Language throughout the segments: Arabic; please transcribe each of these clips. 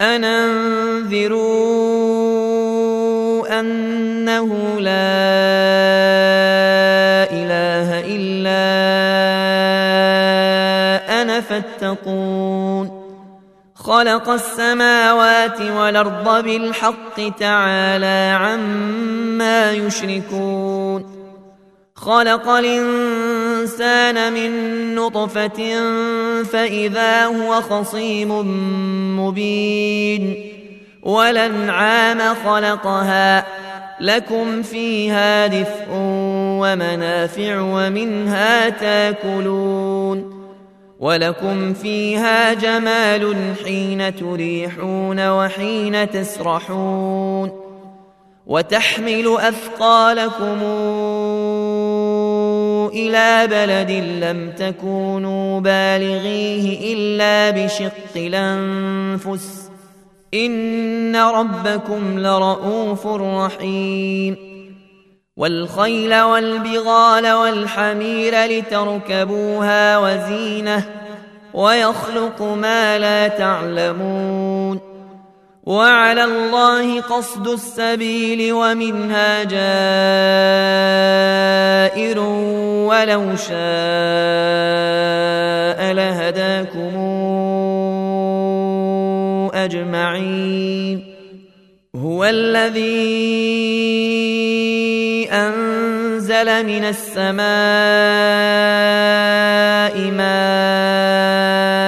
أن أنذروا أنه لا إله إلا أنا فاتقون. خلق السماوات والأرض بالحق تعالى عما يشركون. خلق الإنسان من نطفة فإذا هو خصيم مبين. ولنعام خلقها. لكم فيها دفء ومنافع ومنها تاكلون. ولكم فيها جمال حين تريحون وحين تسرحون. وتحمل أثقالكم إلى بلد لم تكونوا بالغيه إلا بشق الأنفس. إن ربكم لرؤوف رحيم. والخيل والبغال والحمير لتركبوها وزينة. ويخلق ما لا تعلمون. وعلى الله قصد السبيل ومنها جائر ولو شاء لهداكم أجمعين. هو الذي أنزل من السماء ماء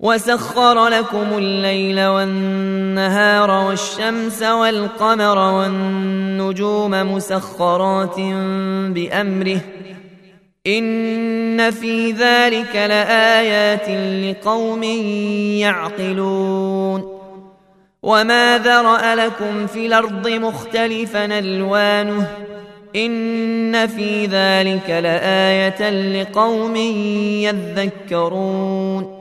وسخر لكم الليل والنهار والشمس والقمر والنجوم مسخرات بأمره. إن في ذلك لآيات لقوم يعقلون. وما ذرأ لكم في الأرض مختلفا ألوانه. إن في ذلك لآية لقوم يذكرون.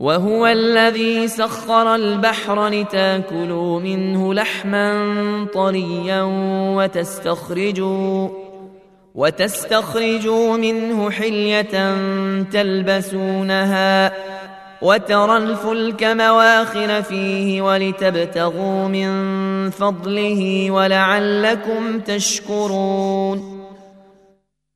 وهو الذي سخر البحر لتاكلوا منه لحما طريا وتستخرجوا وتستخرجوا منه حلية تلبسونها وترى الفلك مواخر فيه ولتبتغوا من فضله ولعلكم تشكرون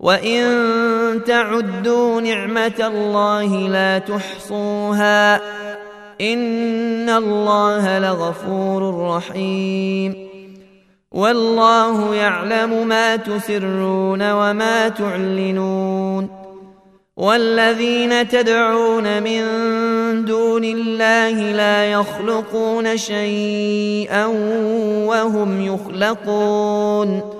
وان تعدوا نعمه الله لا تحصوها ان الله لغفور رحيم والله يعلم ما تسرون وما تعلنون والذين تدعون من دون الله لا يخلقون شيئا وهم يخلقون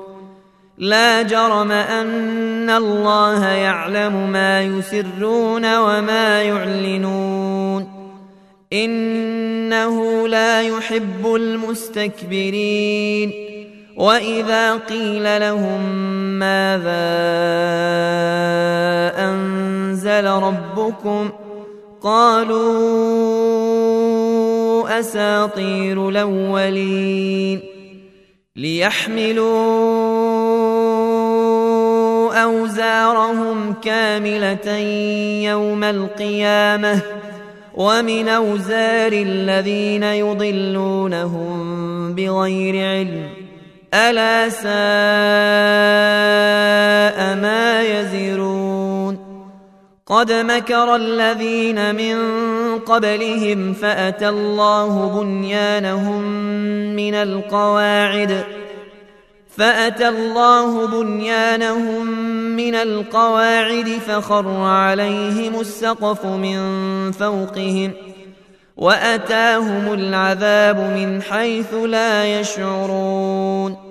لا جرم أن الله يعلم ما يسرون وما يعلنون. إنه لا يحب المستكبرين. وإذا قيل لهم ماذا أنزل ربكم قالوا أساطير الأولين. ليحملوا أوزارهم كاملة يوم القيامة ومن أوزار الذين يضلونهم بغير علم ألا ساء ما يزرون قد مكر الذين من قبلهم فأتى الله بنيانهم من القواعد فأتى الله بنيانهم من القواعد فخر عليهم السقف من فوقهم وأتاهم العذاب من حيث لا يشعرون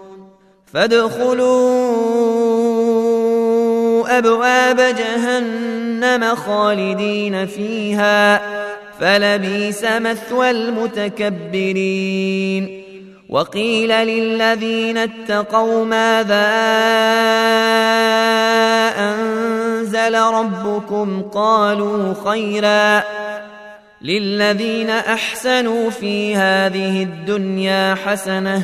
فادخلوا أبواب جهنم خالدين فيها فلبيس مثوى المتكبرين. وقيل للذين اتقوا ماذا أنزل ربكم؟ قالوا خيرا. للذين أحسنوا في هذه الدنيا حسنة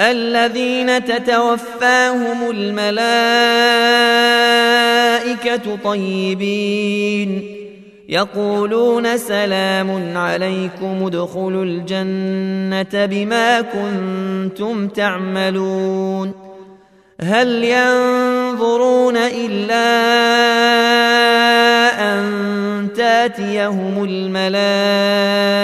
الذين تتوفاهم الملائكة طيبين. يقولون سلام عليكم ادخلوا الجنة بما كنتم تعملون. هل ينظرون إلا أن تاتيهم الملائكة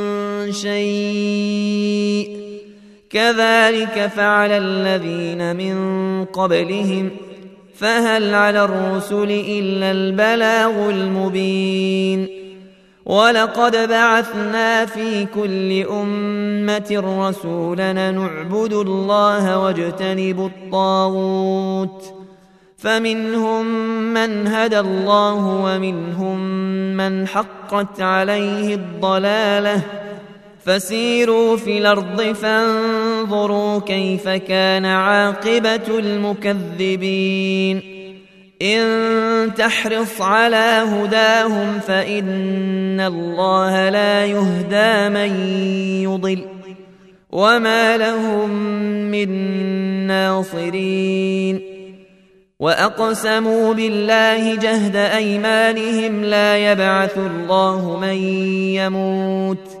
شيء. كذلك فعل الذين من قبلهم فهل على الرسل إلا البلاغ المبين. ولقد بعثنا في كل أمة رسولا نعبد الله واجتنب الطاغوت. فمنهم من هدى الله ومنهم من حقت عليه الضلالة. فسيروا في الأرض فانظروا كيف كان عاقبة المكذبين. إن تحرص على هداهم فإن الله لا يهدى من يضل. وما لهم من ناصرين. وأقسموا بالله جهد أيمانهم لا يبعث الله من يموت.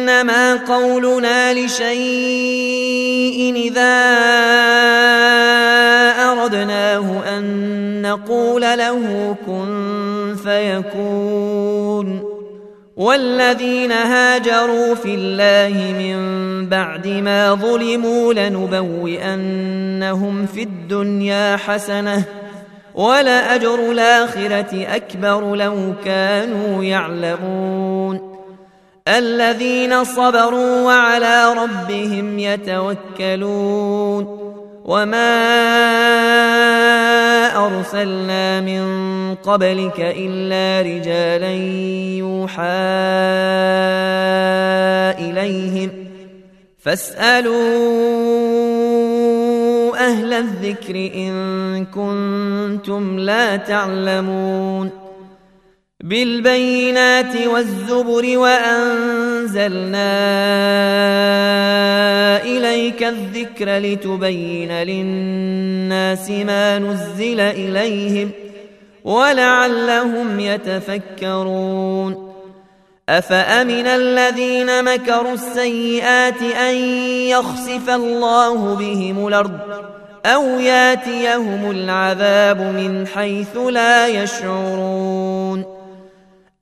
إنما قولنا لشيء إذا أردناه أن نقول له كن فيكون. والذين هاجروا في الله من بعد ما ظلموا لنبوئنهم في الدنيا حسنة ولاجر الآخرة أكبر لو كانوا يعلمون. الذين صبروا وعلى ربهم يتوكلون وما أرسلنا من قبلك إلا رجالا يوحى إليهم فاسألوا أهل الذكر إن كنتم لا تعلمون بالبينات والزبر وأنزلنا إليك الذكر لتبين للناس ما نزل إليهم ولعلهم يتفكرون. أفأمن الذين مكروا السيئات أن يخسف الله بهم الأرض أو ياتيهم العذاب من حيث لا يشعرون؟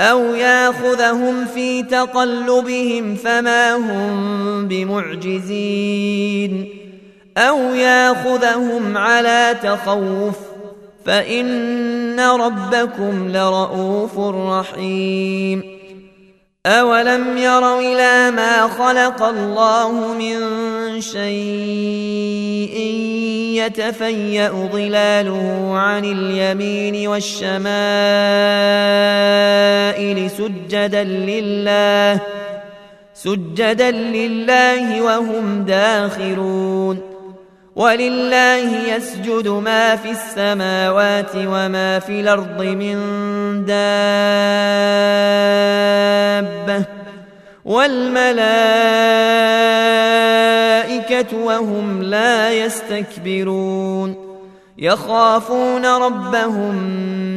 أو ياخذهم في تقلبهم فما هم بمعجزين. أو ياخذهم على تخوف فإن ربكم لرؤوف رحيم. أولم يروا إلى ما خلق الله من شيء يتفيأ ظلاله عن اليمين والشمائل سجدا لله سجدا لله وهم داخرون ولله يسجد ما في السماوات وما في الأرض من دابة والملائكة وهم لا يستكبرون يخافون ربهم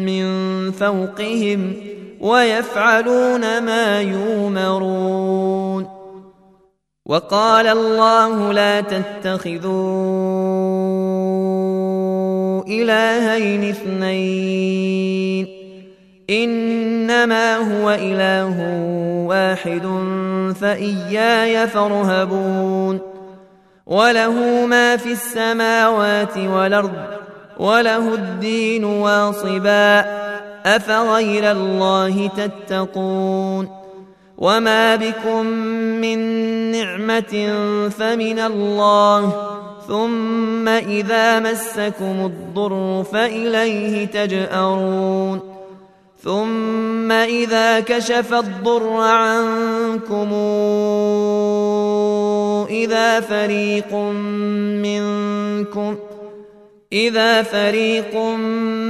من فوقهم ويفعلون ما يؤمرون وقال الله لا تتخذوا إلهين اثنين. إنما هو إله واحد فإياي فارهبون. وله ما في السماوات والأرض وله الدين واصبا. أفغير الله تتقون؟ وما بكم من نعمة فمن الله. ثم إذا مسكم الضر فإليه تجأرون. ثم إذا كشف الضر عنكم إذا فريق منكم إذا فريق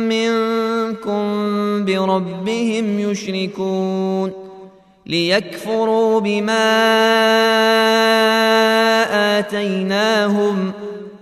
منكم بربهم يشركون. ليكفروا بما آتيناهم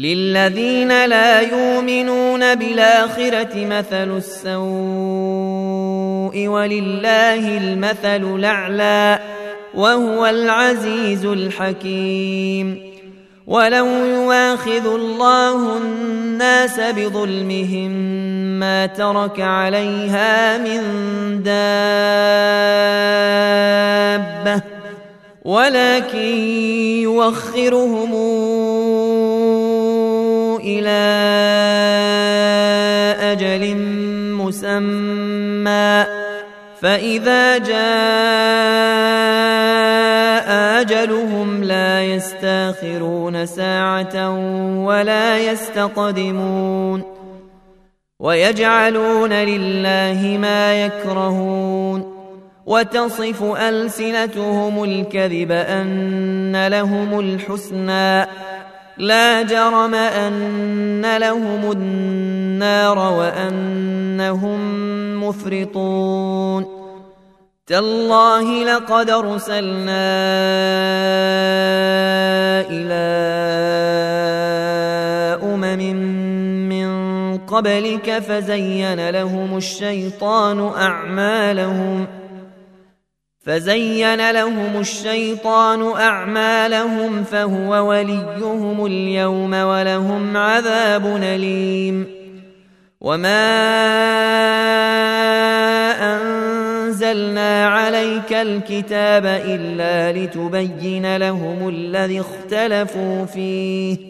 للذين لا يؤمنون بالاخره مثل السوء ولله المثل الاعلى وهو العزيز الحكيم ولو يواخذ الله الناس بظلمهم ما ترك عليها من دابه ولكن يوخرهم إلى أجل مسمى. فإذا جاء أجلهم لا يستأخرون ساعة ولا يستقدمون. ويجعلون لله ما يكرهون. وتصف ألسنتهم الكذب أن لهم الحسنى. لا جرم أن لهم النار وأنهم مفرطون. تالله لقد أرسلنا إلى أمم من قبلك فزين لهم الشيطان أعمالهم. فزين لهم الشيطان أعمالهم فهو وليهم اليوم ولهم عذاب أليم. وما أنزلنا عليك الكتاب إلا لتبين لهم الذي اختلفوا فيه.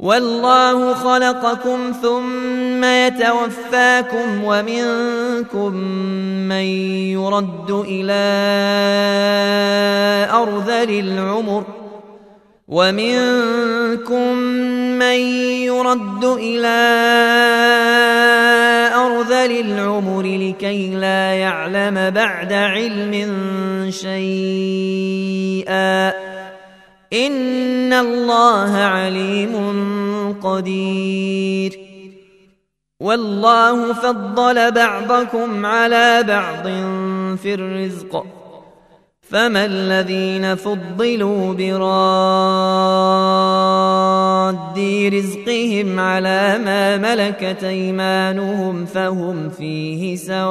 والله خلقكم ثم يتوفاكم ومنكم من يرد إلى أرذل العمر ومنكم من يرد إلى أرذل العمر لكي لا يعلم بعد علم شيئا ان الله عليم قدير والله فضل بعضكم على بعض في الرزق فما الذين فضلوا براد رزقهم على ما ملكت ايمانهم فهم فيه سواء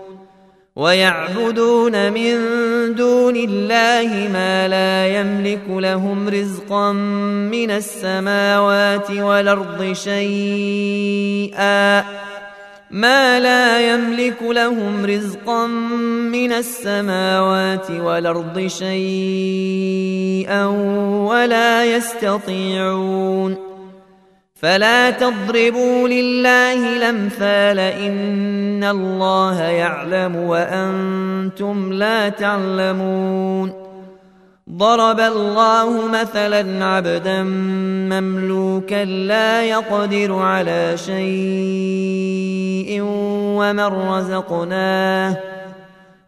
ويعبدون من دون الله ما لا يملك لهم رزقا من السماوات والأرض شيئا ما لا يملك لهم رزقا من السماوات والأرض شيئا ولا يستطيعون فلا تضربوا لله الأمثال إن الله يعلم وأنتم لا تعلمون ضرب الله مثلا عبدا مملوكا لا يقدر على شيء ومن رزقناه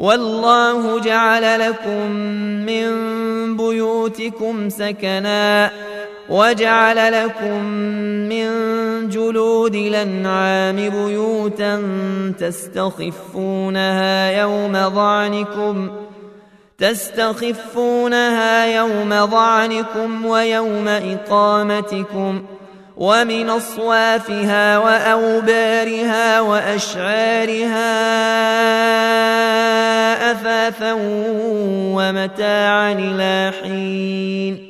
والله جعل لكم من بيوتكم سكنا وجعل لكم من جلود الأنعام بيوتا تستخفونها يوم ظعنكم تستخفونها يوم ظعنكم ويوم إقامتكم ومن أصوافها وأوبارها وأشعارها أثاثا ومتاعا إلى حين.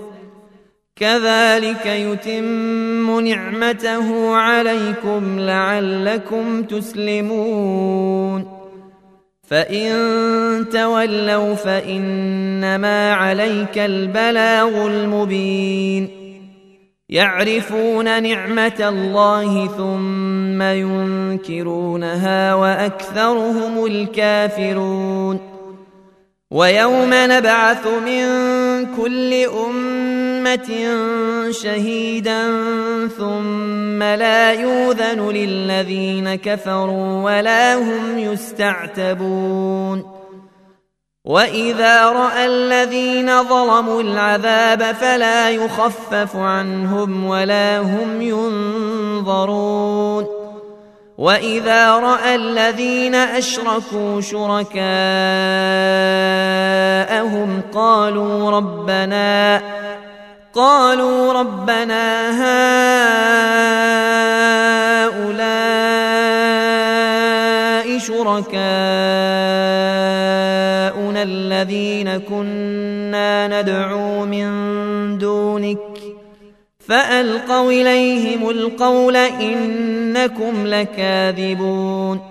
كذلك يتم نعمته عليكم لعلكم تسلمون. فإن تولوا فإنما عليك البلاغ المبين. يعرفون نعمة الله ثم ينكرونها وأكثرهم الكافرون. ويوم نبعث من كل أمة شهيدا ثم لا يوذن للذين كفروا ولا هم يستعتبون. وإذا رأى الذين ظلموا العذاب فلا يخفف عنهم ولا هم ينظرون. وإذا رأى الذين أشركوا شركاءهم قالوا ربنا قالوا ربنا هؤلاء شركاؤنا الذين كنا ندعو من دونك فألقوا إليهم القول إنكم لكاذبون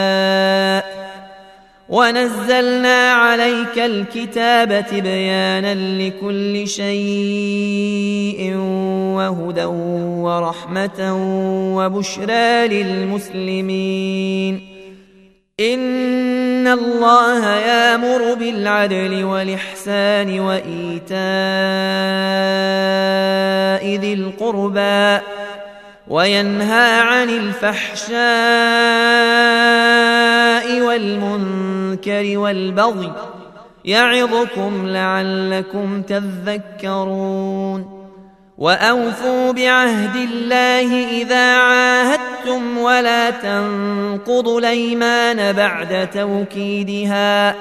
ونزلنا عليك الكتاب تبيانا لكل شيء وهدى ورحمة وبشرى للمسلمين. إن الله يأمر بالعدل والإحسان وإيتاء ذي القربى. وينهى عن الفحشاء والمنكر والبغي يعظكم لعلكم تذكرون وأوفوا بعهد الله إذا عاهدتم ولا تنقضوا الأيمان بعد توكيدها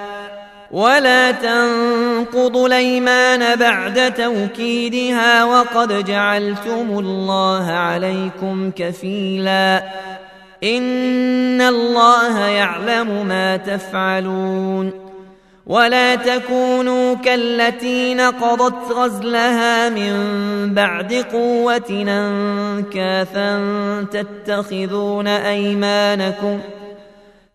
ولا تنقضوا الأيمان بعد توكيدها وقد جعلتم الله عليكم كفيلا. إن الله يعلم ما تفعلون. ولا تكونوا كالتي نقضت غزلها من بعد قوة أنكاثا تتخذون أيمانكم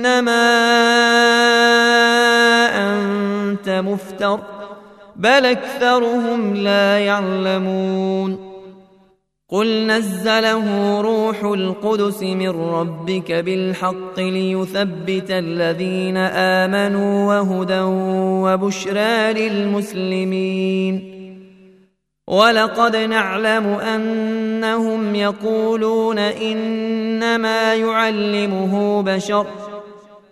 إنما أنت مفتر بل أكثرهم لا يعلمون. قل نزله روح القدس من ربك بالحق ليثبت الذين آمنوا وهدى وبشرى للمسلمين. ولقد نعلم أنهم يقولون إنما يعلمه بشر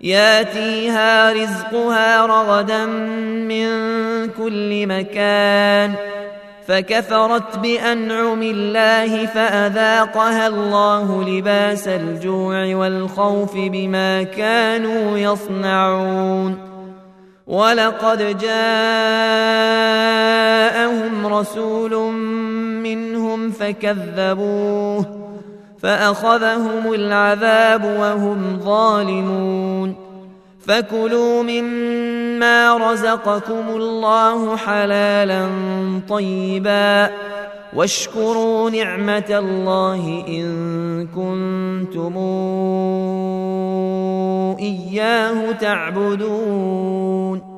ياتيها رزقها رغدا من كل مكان فكفرت بأنعم الله فأذاقها الله لباس الجوع والخوف بما كانوا يصنعون ولقد جاءهم رسول منهم فكذبوه فأخذهم العذاب وهم ظالمون. فكلوا مما رزقكم الله حلالا طيبا. واشكروا نعمة الله إن كنتم إياه تعبدون.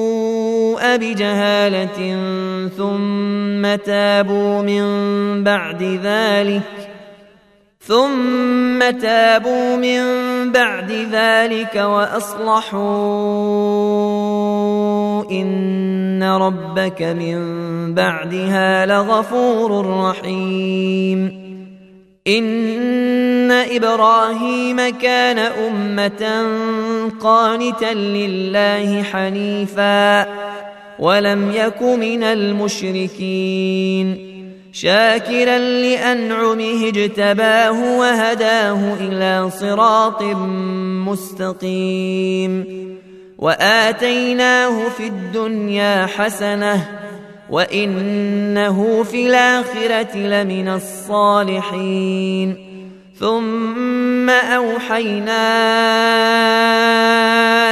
بجهالة ثم تابوا من بعد ذلك ثم تابوا من بعد ذلك وأصلحوا إن ربك من بعدها لغفور رحيم إن إبراهيم كان أمة قانتا لله حنيفا ولم يك من المشركين شاكرا لأنعمه اجتباه وهداه إلى صراط مستقيم وآتيناه في الدنيا حسنة وإنه في الآخرة لمن الصالحين ثم أوحينا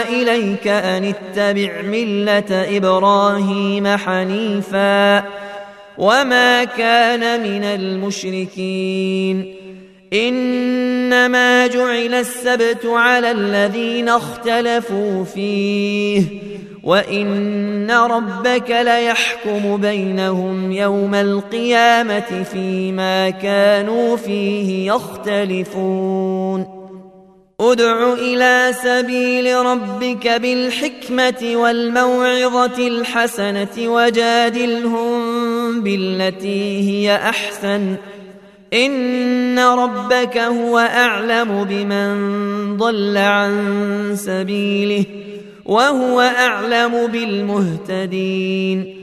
إليك أن اتبع ملة إبراهيم حنيفا وما كان من المشركين. إنما جعل السبت على الذين اختلفوا فيه. وان ربك ليحكم بينهم يوم القيامه فيما كانوا فيه يختلفون ادع إلى سبيل ربك بالحكمه والموعظه الحسنه وجادلهم بالتي هي احسن ان ربك هو اعلم بمن ضل عن سبيله وهو أعلم بالمهتدين.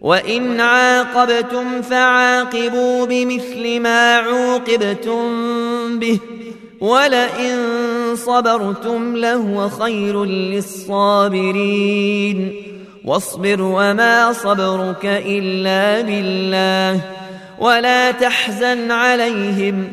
وإن عاقبتم فعاقبوا بمثل ما عوقبتم به ولئن صبرتم لهو خير للصابرين. واصبر وما صبرك إلا بالله ولا تحزن عليهم.